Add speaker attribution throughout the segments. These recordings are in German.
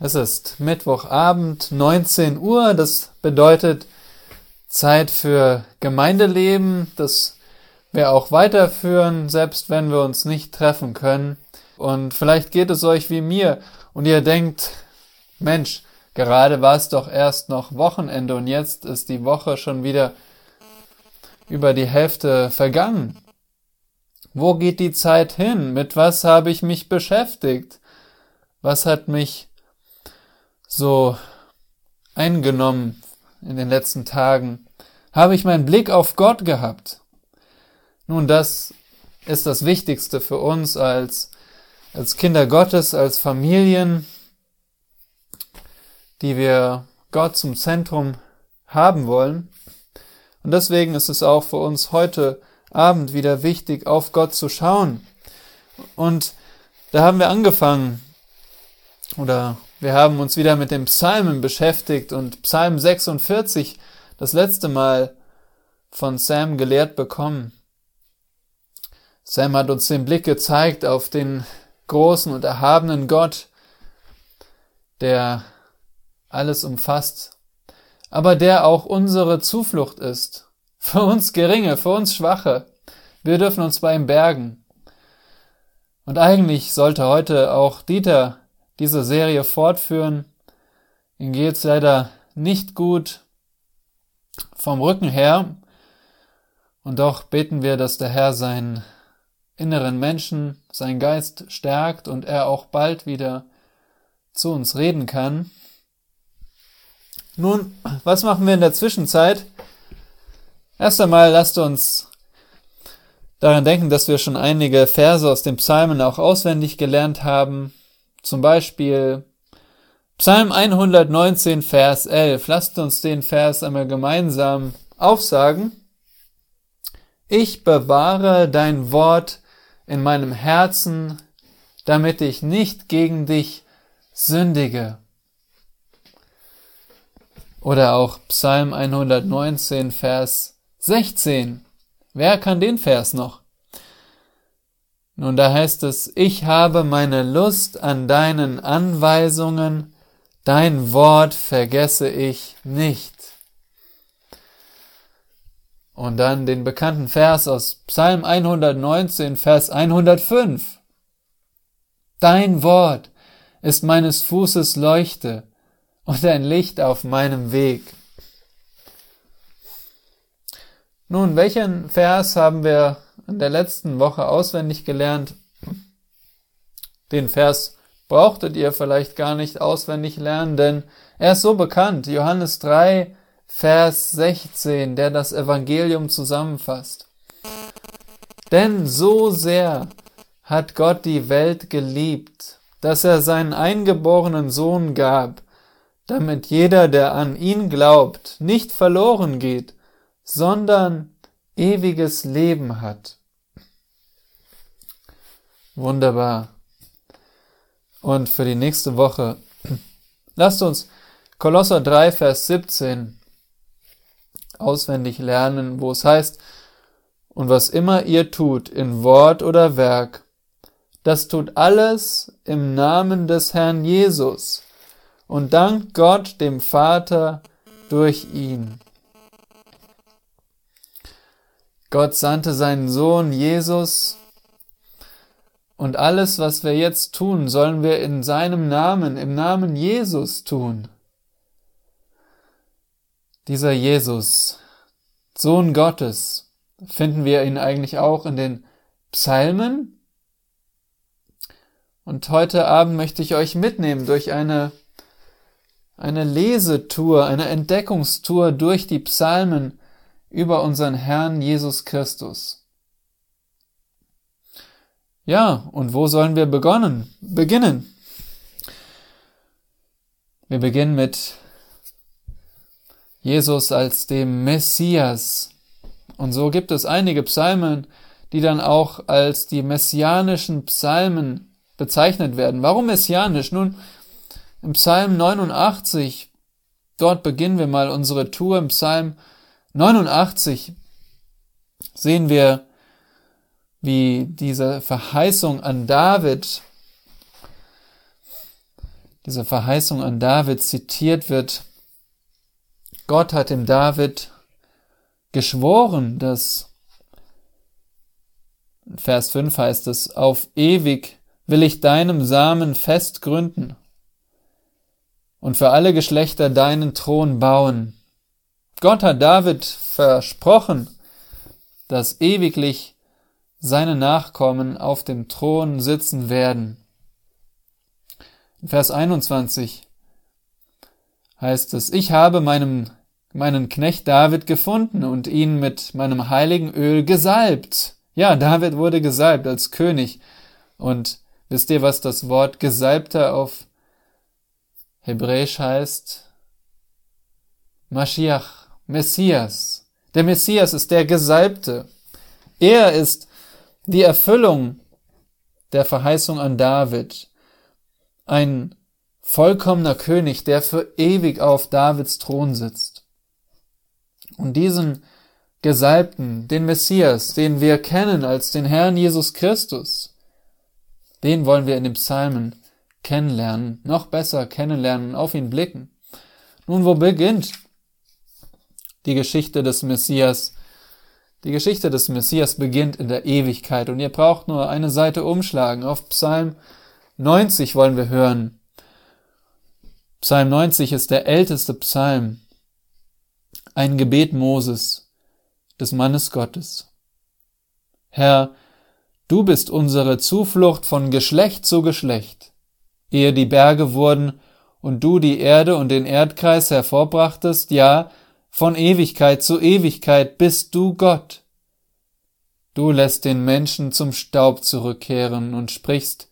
Speaker 1: Es ist Mittwochabend, 19 Uhr. Das bedeutet Zeit für Gemeindeleben, das wir auch weiterführen, selbst wenn wir uns nicht treffen können. Und vielleicht geht es euch wie mir und ihr denkt, Mensch, gerade war es doch erst noch Wochenende und jetzt ist die Woche schon wieder über die Hälfte vergangen. Wo geht die Zeit hin? Mit was habe ich mich beschäftigt? Was hat mich so eingenommen in den letzten Tagen? Habe ich meinen Blick auf Gott gehabt? Nun, das ist das Wichtigste für uns als, als Kinder Gottes, als Familien, die wir Gott zum Zentrum haben wollen. Und deswegen ist es auch für uns heute Abend wieder wichtig, auf Gott zu schauen. Und da haben wir angefangen, oder wir haben uns wieder mit den Psalmen beschäftigt und Psalm 46 das letzte Mal von Sam gelehrt bekommen. Sam hat uns den Blick gezeigt auf den großen und erhabenen Gott, der alles umfasst, aber der auch unsere Zuflucht ist. Für uns Geringe, für uns Schwache. Wir dürfen uns bei ihm bergen. Und eigentlich sollte heute auch Dieter diese Serie fortführen. Ihm geht's leider nicht gut vom Rücken her. Und doch beten wir, dass der Herr seinen inneren Menschen, seinen Geist stärkt und er auch bald wieder zu uns reden kann. Nun, was machen wir in der Zwischenzeit? Erst einmal lasst uns daran denken, dass wir schon einige Verse aus den Psalmen auch auswendig gelernt haben. Zum Beispiel Psalm 119, Vers 11. Lasst uns den Vers einmal gemeinsam aufsagen. Ich bewahre dein Wort in meinem Herzen, damit ich nicht gegen dich sündige. Oder auch Psalm 119, Vers 16. Wer kann den Vers noch? Nun, da heißt es, ich habe meine Lust an deinen Anweisungen, dein Wort vergesse ich nicht. Und dann den bekannten Vers aus Psalm 119, Vers 105. Dein Wort ist meines Fußes Leuchte und ein Licht auf meinem Weg. Nun, welchen Vers haben wir in der letzten Woche auswendig gelernt. Den Vers brauchtet ihr vielleicht gar nicht auswendig lernen, denn er ist so bekannt. Johannes 3, Vers 16, der das Evangelium zusammenfasst. Denn so sehr hat Gott die Welt geliebt, dass er seinen eingeborenen Sohn gab, damit jeder, der an ihn glaubt, nicht verloren geht, sondern ewiges Leben hat. Wunderbar. Und für die nächste Woche lasst uns Kolosser 3, Vers 17 auswendig lernen, wo es heißt, und was immer ihr tut, in Wort oder Werk, das tut alles im Namen des Herrn Jesus und dankt Gott dem Vater durch ihn. Gott sandte seinen Sohn Jesus und alles, was wir jetzt tun, sollen wir in seinem Namen, im Namen Jesus tun. Dieser Jesus, Sohn Gottes, finden wir ihn eigentlich auch in den Psalmen. Und heute Abend möchte ich euch mitnehmen durch eine, eine Lesetour, eine Entdeckungstour durch die Psalmen über unseren Herrn Jesus Christus. Ja, und wo sollen wir begonnen, beginnen? Wir beginnen mit Jesus als dem Messias. Und so gibt es einige Psalmen, die dann auch als die messianischen Psalmen bezeichnet werden. Warum messianisch? Nun, im Psalm 89, dort beginnen wir mal unsere Tour. Im Psalm 89 sehen wir wie diese Verheißung an David, diese Verheißung an David zitiert wird. Gott hat dem David geschworen, dass Vers 5 heißt es, auf ewig will ich deinem Samen fest gründen und für alle Geschlechter deinen Thron bauen. Gott hat David versprochen, dass ewiglich seine Nachkommen auf dem Thron sitzen werden. Vers 21 heißt es, ich habe meinem, meinen Knecht David gefunden und ihn mit meinem heiligen Öl gesalbt. Ja, David wurde gesalbt als König. Und wisst ihr, was das Wort Gesalbter auf Hebräisch heißt? Mashiach, Messias. Der Messias ist der Gesalbte. Er ist die Erfüllung der Verheißung an David. Ein vollkommener König, der für ewig auf Davids Thron sitzt. Und diesen Gesalbten, den Messias, den wir kennen als den Herrn Jesus Christus, den wollen wir in den Psalmen kennenlernen, noch besser kennenlernen, auf ihn blicken. Nun, wo beginnt die Geschichte des Messias? Die Geschichte des Messias beginnt in der Ewigkeit und ihr braucht nur eine Seite umschlagen. Auf Psalm 90 wollen wir hören. Psalm 90 ist der älteste Psalm. Ein Gebet Moses, des Mannes Gottes. Herr, du bist unsere Zuflucht von Geschlecht zu Geschlecht. Ehe die Berge wurden und du die Erde und den Erdkreis hervorbrachtest, ja, von Ewigkeit zu Ewigkeit bist du Gott. Du lässt den Menschen zum Staub zurückkehren und sprichst,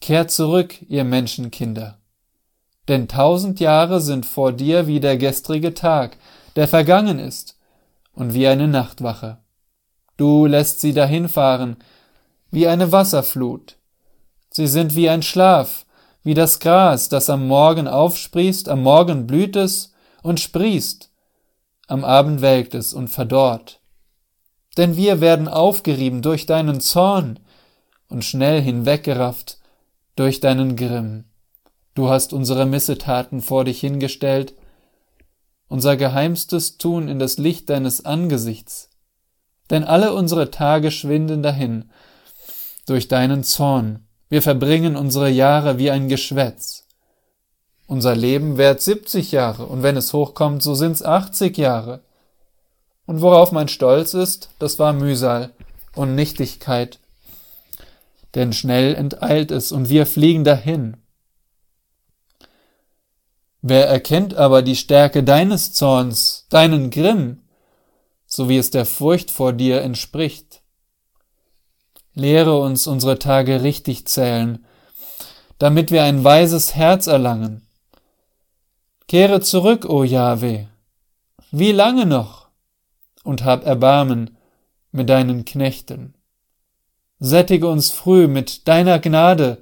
Speaker 1: Kehrt zurück, ihr Menschenkinder. Denn tausend Jahre sind vor dir wie der gestrige Tag, der vergangen ist, und wie eine Nachtwache. Du lässt sie dahinfahren, wie eine Wasserflut. Sie sind wie ein Schlaf, wie das Gras, das am Morgen aufsprießt, am Morgen blüht es und sprießt, am Abend welkt es und verdorrt. Denn wir werden aufgerieben durch deinen Zorn und schnell hinweggerafft durch deinen Grimm. Du hast unsere Missetaten vor dich hingestellt, unser geheimstes Tun in das Licht deines Angesichts. Denn alle unsere Tage schwinden dahin durch deinen Zorn. Wir verbringen unsere Jahre wie ein Geschwätz. Unser Leben währt 70 Jahre und wenn es hochkommt, so sind's 80 Jahre. Und worauf mein Stolz ist, das war Mühsal und Nichtigkeit. Denn schnell enteilt es und wir fliegen dahin. Wer erkennt aber die Stärke deines Zorns, deinen Grimm, so wie es der Furcht vor dir entspricht? Lehre uns unsere Tage richtig zählen, damit wir ein weises Herz erlangen Kehre zurück, o Jahwe. Wie lange noch? Und hab Erbarmen mit deinen Knechten. Sättige uns früh mit deiner Gnade,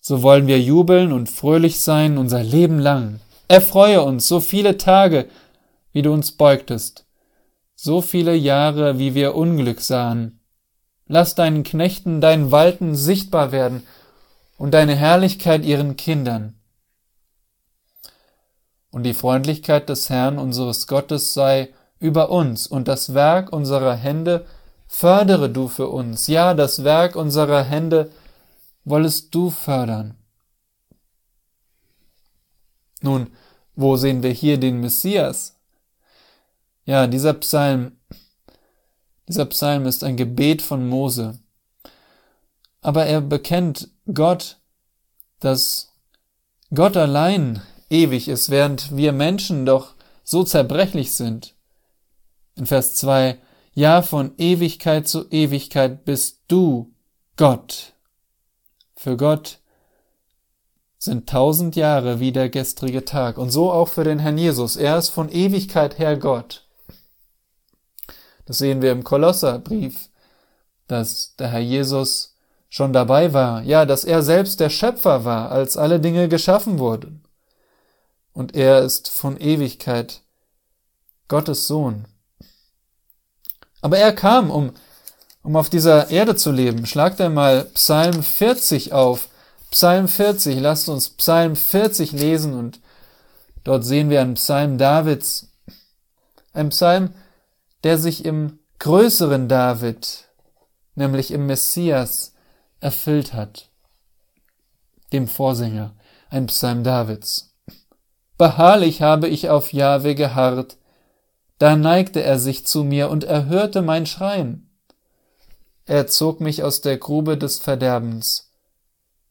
Speaker 1: so wollen wir jubeln und fröhlich sein unser Leben lang. Erfreue uns so viele Tage, wie du uns beugtest, so viele Jahre, wie wir Unglück sahen. Lass deinen Knechten dein Walten sichtbar werden und deine Herrlichkeit ihren Kindern und die Freundlichkeit des Herrn unseres Gottes sei über uns und das Werk unserer Hände fördere du für uns. Ja, das Werk unserer Hände wollest du fördern. Nun, wo sehen wir hier den Messias? Ja, dieser Psalm, dieser Psalm ist ein Gebet von Mose. Aber er bekennt Gott, dass Gott allein ewig ist, während wir Menschen doch so zerbrechlich sind. In Vers 2, ja, von Ewigkeit zu Ewigkeit bist du Gott. Für Gott sind tausend Jahre wie der gestrige Tag und so auch für den Herrn Jesus. Er ist von Ewigkeit her Gott. Das sehen wir im Kolosserbrief, dass der Herr Jesus schon dabei war, ja, dass er selbst der Schöpfer war, als alle Dinge geschaffen wurden und er ist von Ewigkeit Gottes Sohn. Aber er kam, um, um auf dieser Erde zu leben. Schlagt einmal Psalm 40 auf. Psalm 40, lasst uns Psalm 40 lesen und dort sehen wir einen Psalm Davids, ein Psalm, der sich im größeren David, nämlich im Messias, erfüllt hat, dem Vorsänger, ein Psalm Davids. Beharrlich habe ich auf Jahwe geharrt, da neigte er sich zu mir und erhörte mein Schreien. Er zog mich aus der Grube des Verderbens,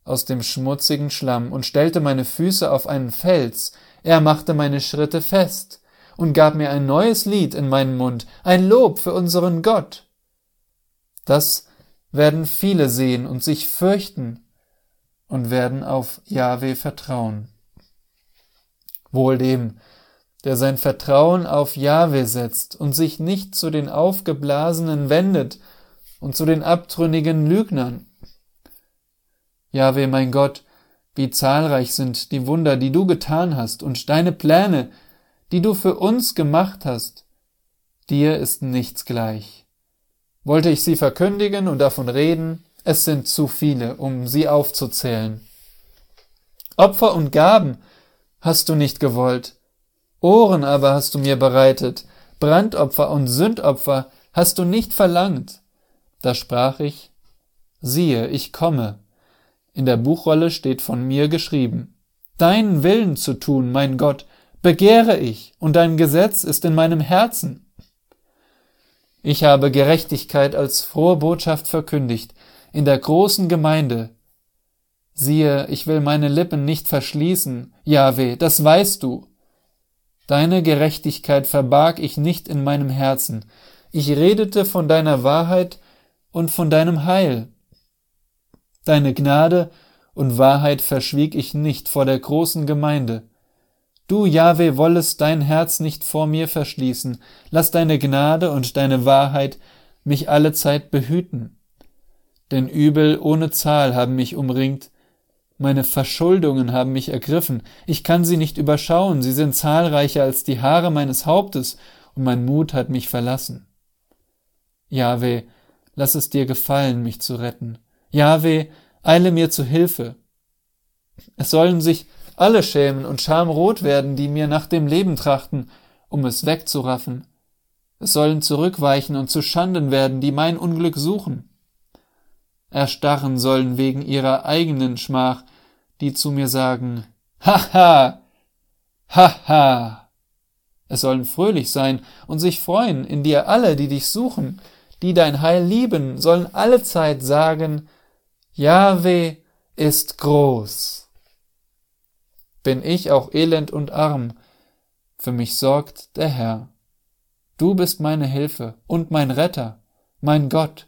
Speaker 1: aus dem schmutzigen Schlamm und stellte meine Füße auf einen Fels, er machte meine Schritte fest und gab mir ein neues Lied in meinen Mund, ein Lob für unseren Gott. Das werden viele sehen und sich fürchten und werden auf Jahwe vertrauen. Wohl dem, der sein Vertrauen auf Jahwe setzt und sich nicht zu den Aufgeblasenen wendet und zu den abtrünnigen Lügnern. Jahwe, mein Gott, wie zahlreich sind die Wunder, die du getan hast und deine Pläne, die du für uns gemacht hast. Dir ist nichts gleich. Wollte ich sie verkündigen und davon reden, es sind zu viele, um sie aufzuzählen. Opfer und Gaben hast du nicht gewollt, Ohren aber hast du mir bereitet, Brandopfer und Sündopfer hast du nicht verlangt. Da sprach ich, siehe, ich komme. In der Buchrolle steht von mir geschrieben, Deinen Willen zu tun, mein Gott, begehre ich, und dein Gesetz ist in meinem Herzen. Ich habe Gerechtigkeit als frohe Botschaft verkündigt, in der großen Gemeinde. Siehe, ich will meine Lippen nicht verschließen, Jahwe, das weißt du. Deine Gerechtigkeit verbarg ich nicht in meinem Herzen. Ich redete von deiner Wahrheit und von deinem Heil. Deine Gnade und Wahrheit verschwieg ich nicht vor der großen Gemeinde. Du, Jahwe, wollest dein Herz nicht vor mir verschließen. Lass deine Gnade und deine Wahrheit mich alle Zeit behüten. Denn Übel ohne Zahl haben mich umringt, meine Verschuldungen haben mich ergriffen, ich kann sie nicht überschauen, sie sind zahlreicher als die Haare meines Hauptes, und mein Mut hat mich verlassen. Jahwe, lass es dir gefallen, mich zu retten. Jahwe, eile mir zu Hilfe. Es sollen sich alle schämen und schamrot werden, die mir nach dem Leben trachten, um es wegzuraffen. Es sollen zurückweichen und zu Schanden werden, die mein Unglück suchen. Erstarren sollen wegen ihrer eigenen Schmach, die zu mir sagen, Haha, haha. Es sollen fröhlich sein und sich freuen in dir alle, die dich suchen, die dein Heil lieben, sollen allezeit sagen, Jahwe ist groß bin ich auch elend und arm, für mich sorgt der Herr. Du bist meine Hilfe und mein Retter, mein Gott,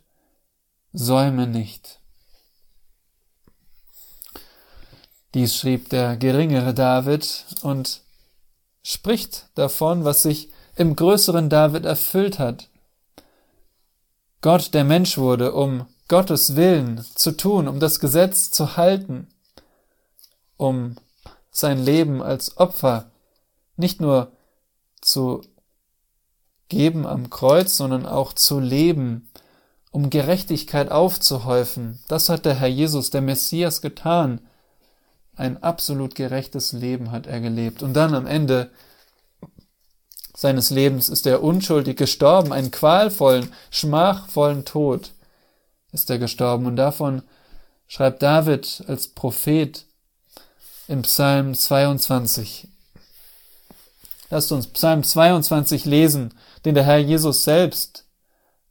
Speaker 1: säume nicht. Dies schrieb der geringere David und spricht davon, was sich im größeren David erfüllt hat. Gott, der Mensch wurde, um Gottes Willen zu tun, um das Gesetz zu halten, um sein Leben als Opfer nicht nur zu geben am Kreuz, sondern auch zu leben, um Gerechtigkeit aufzuhäufen. Das hat der Herr Jesus, der Messias, getan. Ein absolut gerechtes Leben hat er gelebt. Und dann am Ende seines Lebens ist er unschuldig gestorben, einen qualvollen, schmachvollen Tod ist er gestorben. Und davon schreibt David als Prophet, im Psalm 22. Lasst uns Psalm 22 lesen, den der Herr Jesus selbst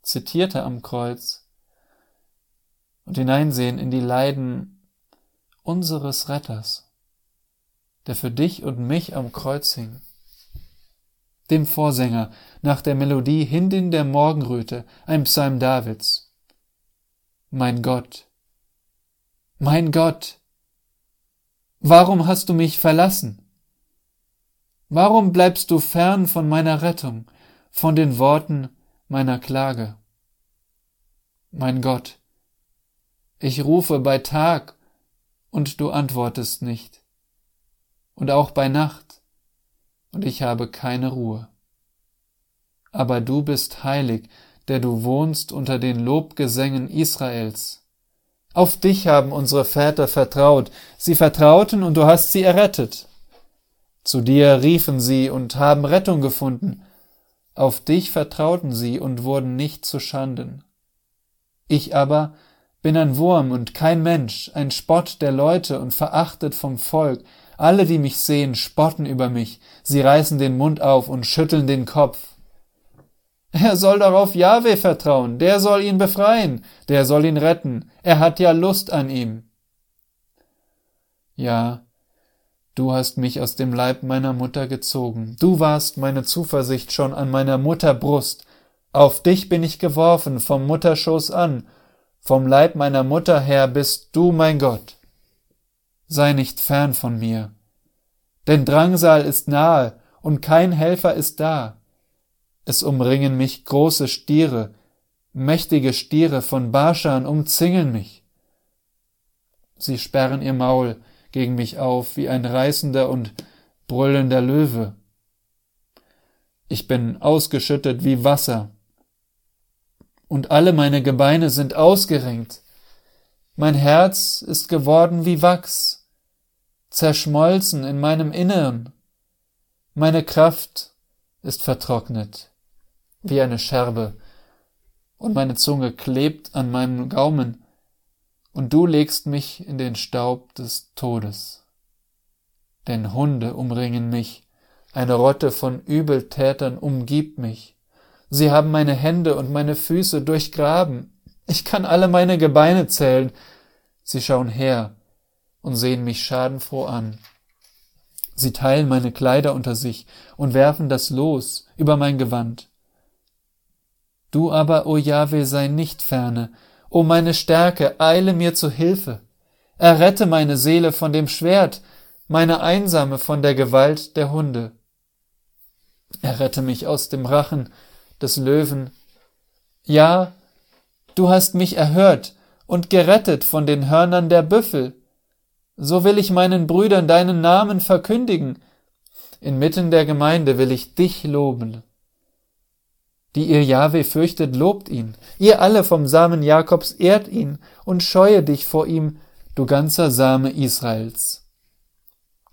Speaker 1: zitierte am Kreuz und hineinsehen in die Leiden unseres Retters, der für dich und mich am Kreuz hing. Dem Vorsänger nach der Melodie Hindin der Morgenröte, ein Psalm Davids. Mein Gott, mein Gott, Warum hast du mich verlassen? Warum bleibst du fern von meiner Rettung, von den Worten meiner Klage? Mein Gott, ich rufe bei Tag und du antwortest nicht, und auch bei Nacht, und ich habe keine Ruhe. Aber du bist heilig, der du wohnst unter den Lobgesängen Israels. Auf dich haben unsere Väter vertraut. Sie vertrauten und du hast sie errettet. Zu dir riefen sie und haben Rettung gefunden. Auf dich vertrauten sie und wurden nicht zu Schanden. Ich aber bin ein Wurm und kein Mensch, ein Spott der Leute und verachtet vom Volk. Alle, die mich sehen, spotten über mich. Sie reißen den Mund auf und schütteln den Kopf. Er soll darauf Jahwe vertrauen, der soll ihn befreien, der soll ihn retten, er hat ja Lust an ihm. Ja, du hast mich aus dem Leib meiner Mutter gezogen, du warst meine Zuversicht schon an meiner Mutter Brust, auf dich bin ich geworfen vom Mutterschoß an, vom Leib meiner Mutter her bist du mein Gott. Sei nicht fern von mir, denn Drangsal ist nahe und kein Helfer ist da. Es umringen mich große Stiere, mächtige Stiere von Barschan umzingeln mich. Sie sperren ihr Maul gegen mich auf wie ein reißender und brüllender Löwe. Ich bin ausgeschüttet wie Wasser, und alle meine Gebeine sind ausgerenkt. Mein Herz ist geworden wie Wachs, zerschmolzen in meinem Innern. Meine Kraft ist vertrocknet wie eine Scherbe, und meine Zunge klebt an meinem Gaumen, und du legst mich in den Staub des Todes. Denn Hunde umringen mich, eine Rotte von Übeltätern umgibt mich. Sie haben meine Hände und meine Füße durchgraben. Ich kann alle meine Gebeine zählen. Sie schauen her und sehen mich schadenfroh an. Sie teilen meine Kleider unter sich und werfen das Los über mein Gewand. Du aber, o Jahwe, sei nicht ferne. O meine Stärke, eile mir zu Hilfe. Errette meine Seele von dem Schwert, meine Einsame von der Gewalt der Hunde. Errette mich aus dem Rachen des Löwen. Ja, du hast mich erhört und gerettet von den Hörnern der Büffel. So will ich meinen Brüdern deinen Namen verkündigen. Inmitten der Gemeinde will ich dich loben die ihr Jahwe fürchtet, lobt ihn. Ihr alle vom Samen Jakobs ehrt ihn und scheue dich vor ihm, du ganzer Same Israels.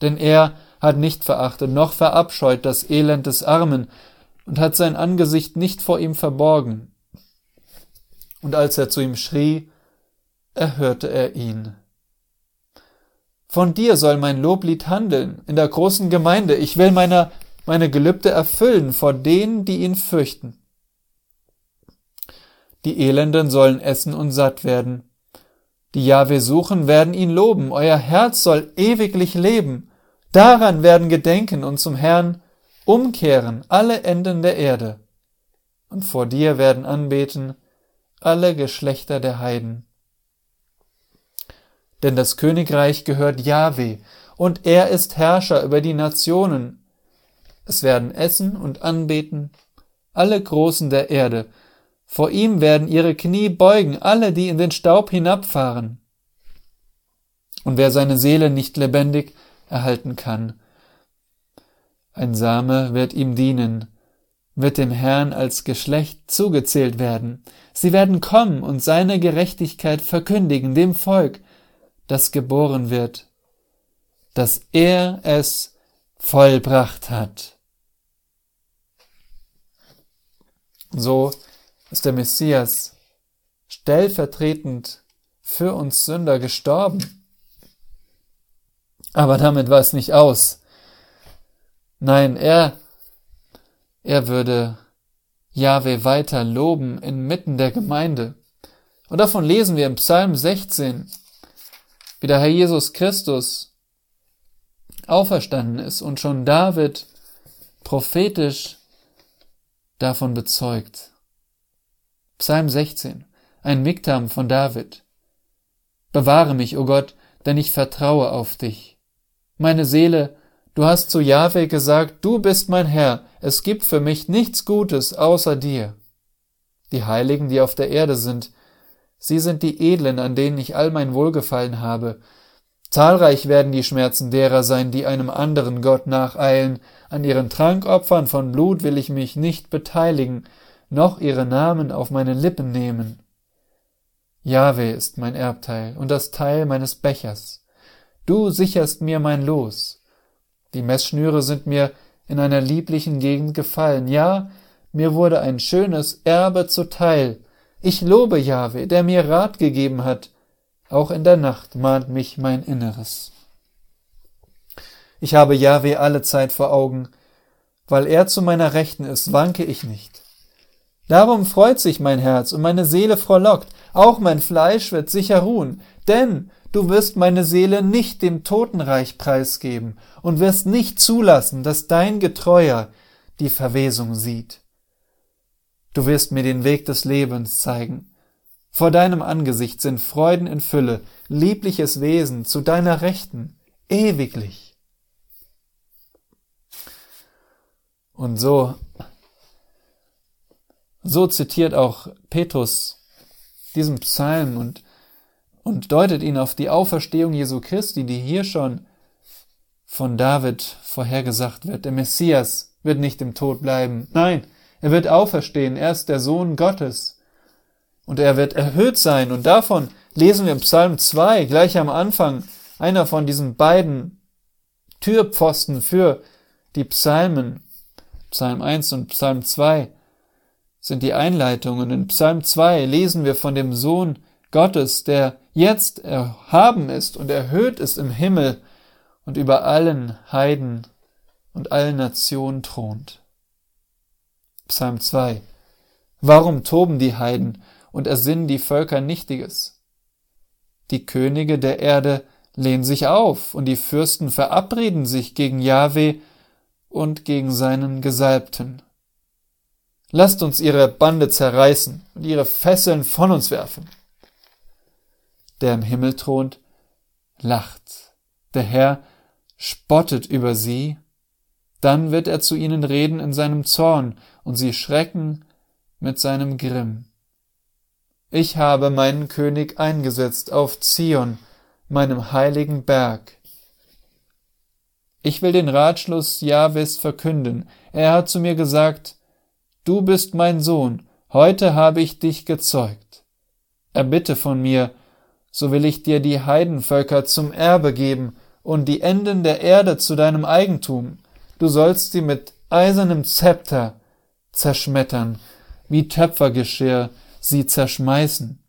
Speaker 1: Denn er hat nicht verachtet noch verabscheut das Elend des Armen und hat sein Angesicht nicht vor ihm verborgen. Und als er zu ihm schrie, erhörte er ihn. Von dir soll mein Loblied handeln in der großen Gemeinde. Ich will meiner, meine Gelübde erfüllen vor denen, die ihn fürchten. Die Elenden sollen essen und satt werden. Die Jahwe suchen, werden ihn loben. Euer Herz soll ewiglich leben. Daran werden gedenken und zum Herrn umkehren alle Enden der Erde. Und vor dir werden anbeten alle Geschlechter der Heiden. Denn das Königreich gehört Jahwe, und er ist Herrscher über die Nationen. Es werden essen und anbeten alle Großen der Erde, vor ihm werden ihre Knie beugen, alle, die in den Staub hinabfahren. Und wer seine Seele nicht lebendig erhalten kann, ein Same wird ihm dienen, wird dem Herrn als Geschlecht zugezählt werden. Sie werden kommen und seine Gerechtigkeit verkündigen dem Volk, das geboren wird, dass er es vollbracht hat. So ist der Messias stellvertretend für uns Sünder gestorben. Aber damit war es nicht aus. Nein, er, er würde Jahwe weiter loben inmitten der Gemeinde. Und davon lesen wir im Psalm 16, wie der Herr Jesus Christus auferstanden ist und schon David prophetisch davon bezeugt. Psalm 16, ein Miktam von David. Bewahre mich, o oh Gott, denn ich vertraue auf dich. Meine Seele, du hast zu Jahwe gesagt, du bist mein Herr, es gibt für mich nichts Gutes außer dir. Die Heiligen, die auf der Erde sind, sie sind die Edlen, an denen ich all mein Wohlgefallen habe. Zahlreich werden die Schmerzen derer sein, die einem anderen Gott nacheilen. An ihren Trankopfern von Blut will ich mich nicht beteiligen, noch ihre Namen auf meine Lippen nehmen. Jahwe ist mein Erbteil und das Teil meines Bechers. Du sicherst mir mein Los. Die Messschnüre sind mir in einer lieblichen Gegend gefallen. Ja, mir wurde ein schönes Erbe zuteil. Ich lobe Jahwe, der mir Rat gegeben hat. Auch in der Nacht mahnt mich mein Inneres. Ich habe Jahwe alle Zeit vor Augen. Weil er zu meiner Rechten ist, wanke ich nicht. Darum freut sich mein Herz und meine Seele frohlockt. Auch mein Fleisch wird sicher ruhen. Denn du wirst meine Seele nicht dem Totenreich preisgeben und wirst nicht zulassen, dass dein Getreuer die Verwesung sieht. Du wirst mir den Weg des Lebens zeigen. Vor deinem Angesicht sind Freuden in Fülle, liebliches Wesen zu deiner Rechten, ewiglich. Und so, so zitiert auch Petrus diesen Psalm und, und deutet ihn auf die Auferstehung Jesu Christi, die hier schon von David vorhergesagt wird. Der Messias wird nicht im Tod bleiben. Nein, er wird auferstehen. Er ist der Sohn Gottes. Und er wird erhöht sein. Und davon lesen wir im Psalm 2 gleich am Anfang. Einer von diesen beiden Türpfosten für die Psalmen. Psalm 1 und Psalm 2 sind die Einleitungen. In Psalm 2 lesen wir von dem Sohn Gottes, der jetzt erhaben ist und erhöht ist im Himmel und über allen Heiden und allen Nationen thront. Psalm 2 Warum toben die Heiden und ersinnen die Völker Nichtiges? Die Könige der Erde lehnen sich auf und die Fürsten verabreden sich gegen Jahwe und gegen seinen Gesalbten. Lasst uns ihre Bande zerreißen und ihre Fesseln von uns werfen. Der im Himmel thront, lacht. Der Herr spottet über sie. Dann wird er zu ihnen reden in seinem Zorn und sie schrecken mit seinem Grimm. Ich habe meinen König eingesetzt auf Zion, meinem heiligen Berg. Ich will den Ratschluss Jahwes verkünden. Er hat zu mir gesagt, Du bist mein Sohn, heute habe ich dich gezeugt. Erbitte von mir, so will ich dir die Heidenvölker zum Erbe geben und die Enden der Erde zu deinem Eigentum. Du sollst sie mit eisernem Zepter zerschmettern, wie Töpfergeschirr sie zerschmeißen.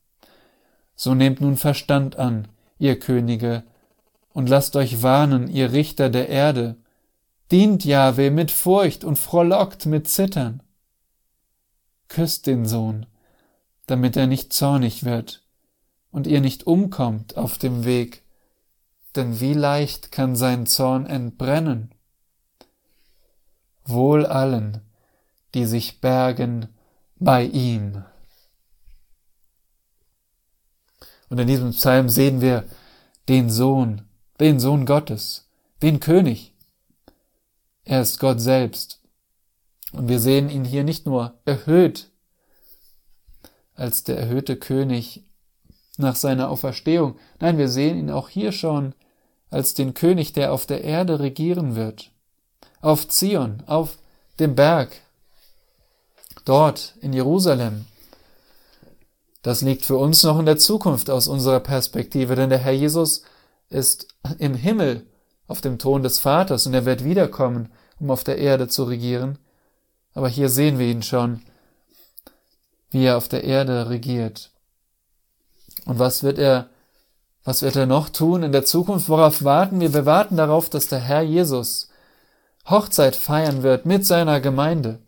Speaker 1: So nehmt nun Verstand an, ihr Könige, und lasst euch warnen, ihr Richter der Erde. Dient Jahwe mit Furcht und frohlockt mit Zittern küsst den Sohn, damit er nicht zornig wird und ihr nicht umkommt auf dem Weg, denn wie leicht kann sein Zorn entbrennen? Wohl allen, die sich bergen bei ihm. Und in diesem Psalm sehen wir den Sohn, den Sohn Gottes, den König. Er ist Gott selbst. Und wir sehen ihn hier nicht nur erhöht als der erhöhte König nach seiner Auferstehung, nein, wir sehen ihn auch hier schon als den König, der auf der Erde regieren wird, auf Zion, auf dem Berg, dort in Jerusalem. Das liegt für uns noch in der Zukunft aus unserer Perspektive, denn der Herr Jesus ist im Himmel auf dem Thron des Vaters und er wird wiederkommen, um auf der Erde zu regieren. Aber hier sehen wir ihn schon, wie er auf der Erde regiert. Und was wird er, was wird er noch tun in der Zukunft? Worauf warten wir? Wir warten darauf, dass der Herr Jesus Hochzeit feiern wird mit seiner Gemeinde.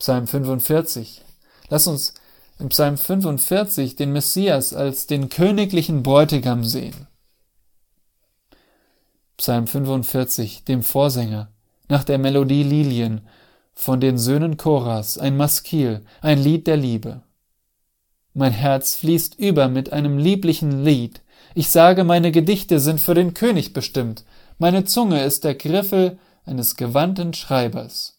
Speaker 1: Psalm 45. Lass uns im Psalm 45 den Messias als den königlichen Bräutigam sehen. Psalm 45, dem Vorsänger nach der Melodie Lilien von den Söhnen Choras, ein Maskil, ein Lied der Liebe. Mein Herz fließt über mit einem lieblichen Lied. Ich sage, meine Gedichte sind für den König bestimmt. Meine Zunge ist der Griffel eines gewandten Schreibers.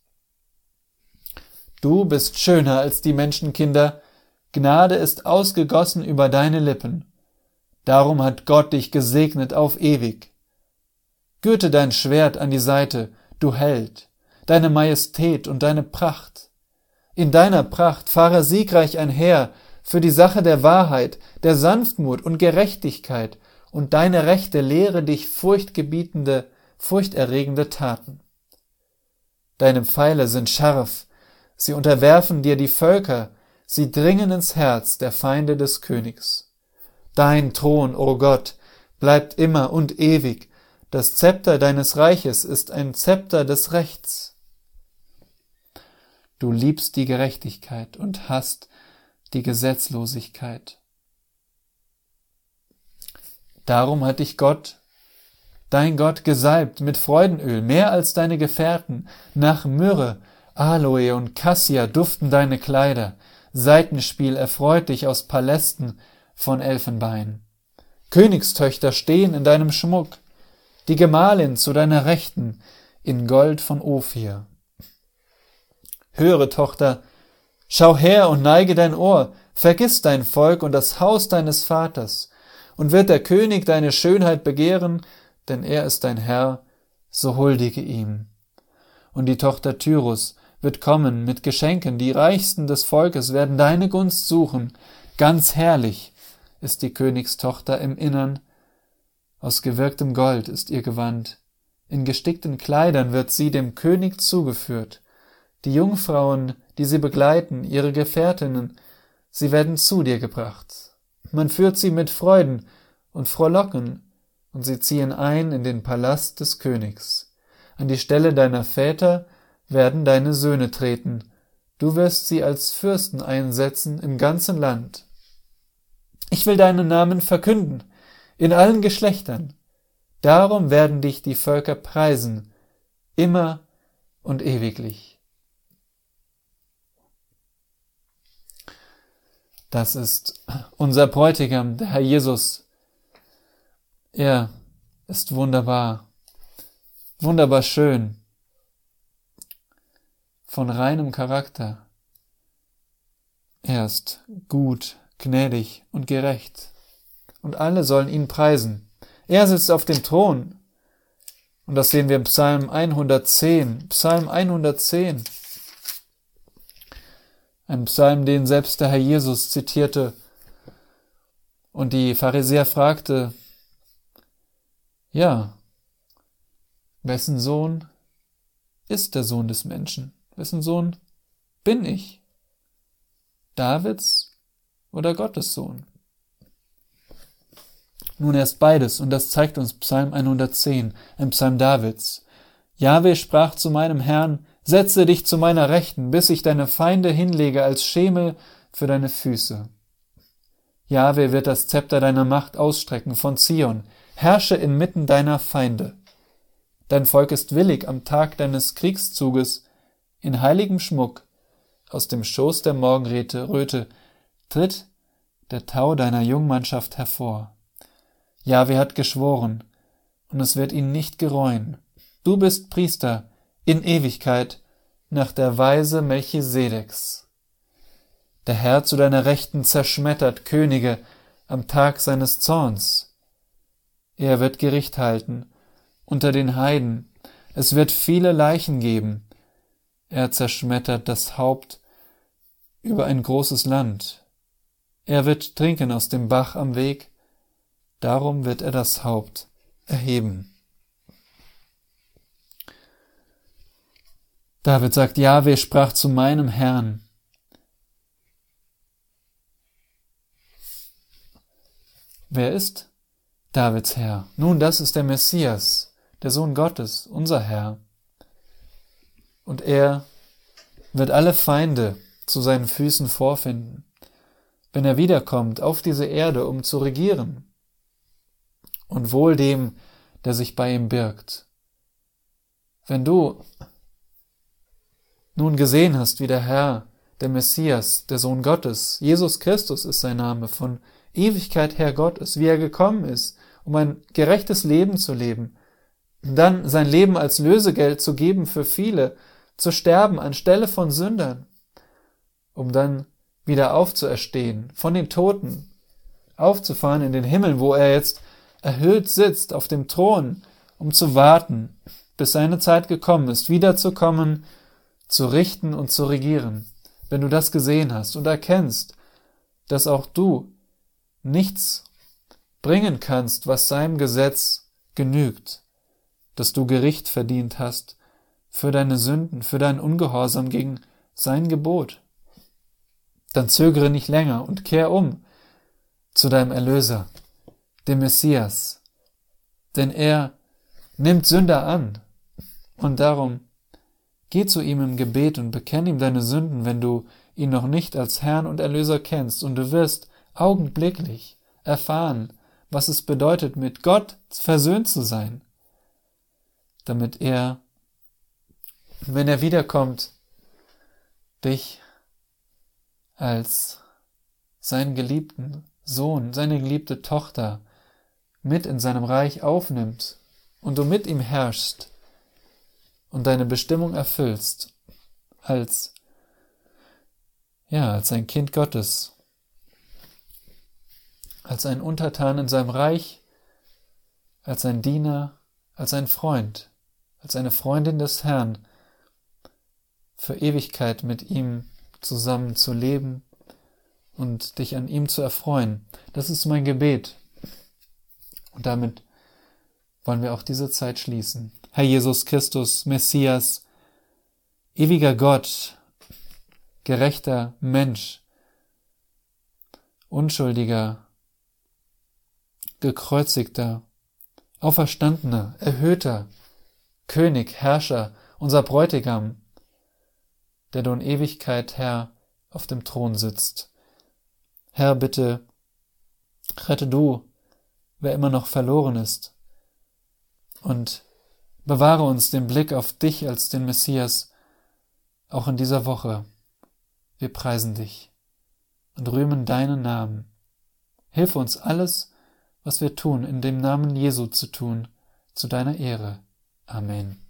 Speaker 1: Du bist schöner als die Menschenkinder. Gnade ist ausgegossen über deine Lippen. Darum hat Gott dich gesegnet auf ewig. Gürte dein Schwert an die Seite du Held, deine Majestät und deine Pracht. In deiner Pracht fahre siegreich einher, für die Sache der Wahrheit, der Sanftmut und Gerechtigkeit, und deine Rechte lehre dich furchtgebietende, furchterregende Taten. Deine Pfeile sind scharf, sie unterwerfen dir die Völker, sie dringen ins Herz der Feinde des Königs. Dein Thron, o oh Gott, bleibt immer und ewig, das Zepter deines Reiches ist ein Zepter des Rechts. Du liebst die Gerechtigkeit und hast die Gesetzlosigkeit. Darum hat dich Gott, dein Gott, gesalbt mit Freudenöl, mehr als deine Gefährten. Nach Myrrhe, Aloe und Cassia duften deine Kleider. Seitenspiel erfreut dich aus Palästen von Elfenbein. Königstöchter stehen in deinem Schmuck, die Gemahlin zu deiner Rechten in Gold von Ophir. Höre, Tochter, schau her und neige dein Ohr, vergiss dein Volk und das Haus deines Vaters, und wird der König deine Schönheit begehren, denn er ist dein Herr, so huldige ihm. Und die Tochter Tyrus wird kommen mit Geschenken, die Reichsten des Volkes werden deine Gunst suchen, ganz herrlich ist die Königstochter im Innern, aus gewirktem Gold ist ihr Gewand, in gestickten Kleidern wird sie dem König zugeführt, die Jungfrauen, die sie begleiten, ihre Gefährtinnen, sie werden zu dir gebracht. Man führt sie mit Freuden und Frohlocken, und sie ziehen ein in den Palast des Königs. An die Stelle deiner Väter werden deine Söhne treten, du wirst sie als Fürsten einsetzen im ganzen Land. Ich will deinen Namen verkünden, in allen Geschlechtern. Darum werden dich die Völker preisen, immer und ewiglich. Das ist unser Bräutigam, der Herr Jesus. Er ist wunderbar, wunderbar schön, von reinem Charakter. Er ist gut, gnädig und gerecht und alle sollen ihn preisen. Er sitzt auf dem Thron. Und das sehen wir im Psalm 110. Psalm 110. Ein Psalm, den selbst der Herr Jesus zitierte. Und die Pharisäer fragte, ja, wessen Sohn ist der Sohn des Menschen? Wessen Sohn bin ich? Davids oder Gottes Sohn? Nun erst beides, und das zeigt uns Psalm 110, ein Psalm Davids. Jahwe sprach zu meinem Herrn, setze dich zu meiner Rechten, bis ich deine Feinde hinlege als Schemel für deine Füße. Jahwe wird das Zepter deiner Macht ausstrecken von Zion, herrsche inmitten deiner Feinde. Dein Volk ist willig am Tag deines Kriegszuges, in heiligem Schmuck, aus dem Schoß der Morgenröte Röte, tritt der Tau deiner Jungmannschaft hervor. Jahwe hat geschworen, und es wird ihn nicht gereuen. Du bist Priester in Ewigkeit nach der Weise Melchisedeks. Der Herr zu deiner Rechten zerschmettert Könige am Tag seines Zorns. Er wird Gericht halten unter den Heiden. Es wird viele Leichen geben. Er zerschmettert das Haupt über ein großes Land. Er wird trinken aus dem Bach am Weg Darum wird er das Haupt erheben. David sagt, Jahwe sprach zu meinem Herrn. Wer ist Davids Herr? Nun, das ist der Messias, der Sohn Gottes, unser Herr. Und er wird alle Feinde zu seinen Füßen vorfinden, wenn er wiederkommt auf diese Erde, um zu regieren und wohl dem, der sich bei ihm birgt. Wenn du nun gesehen hast, wie der Herr, der Messias, der Sohn Gottes, Jesus Christus ist sein Name, von Ewigkeit her Gott ist, wie er gekommen ist, um ein gerechtes Leben zu leben, dann sein Leben als Lösegeld zu geben für viele, zu sterben anstelle von Sündern, um dann wieder aufzuerstehen, von den Toten, aufzufahren in den Himmel, wo er jetzt erhöht sitzt auf dem Thron, um zu warten, bis seine Zeit gekommen ist, wiederzukommen, zu richten und zu regieren. Wenn du das gesehen hast und erkennst, dass auch du nichts bringen kannst, was seinem Gesetz genügt, dass du Gericht verdient hast für deine Sünden, für dein Ungehorsam gegen sein Gebot. Dann zögere nicht länger und kehr um zu deinem Erlöser, dem Messias, denn er nimmt Sünder an und darum geh zu ihm im Gebet und bekenn ihm deine Sünden, wenn du ihn noch nicht als Herrn und Erlöser kennst, und du wirst augenblicklich erfahren, was es bedeutet, mit Gott versöhnt zu sein, damit er, wenn er wiederkommt, dich als seinen geliebten Sohn, seine geliebte Tochter mit in seinem Reich aufnimmt und du mit ihm herrschst und deine Bestimmung erfüllst als ja, als ein Kind Gottes, als ein Untertan in seinem Reich, als ein Diener, als ein Freund, als eine Freundin des Herrn, für Ewigkeit mit ihm zusammen zu leben und dich an ihm zu erfreuen. Das ist mein Gebet. Und damit wollen wir auch diese Zeit schließen. Herr Jesus Christus, Messias, ewiger Gott, gerechter Mensch, unschuldiger, gekreuzigter, auferstandener, erhöhter, König, Herrscher, unser Bräutigam, der du in Ewigkeit, Herr, auf dem Thron sitzt. Herr, bitte, rette du, wer immer noch verloren ist, und bewahre uns den Blick auf dich als den Messias, auch in dieser Woche. Wir preisen dich und rühmen deinen Namen. Hilf uns alles, was wir tun, in dem Namen Jesu zu tun, zu deiner Ehre. Amen.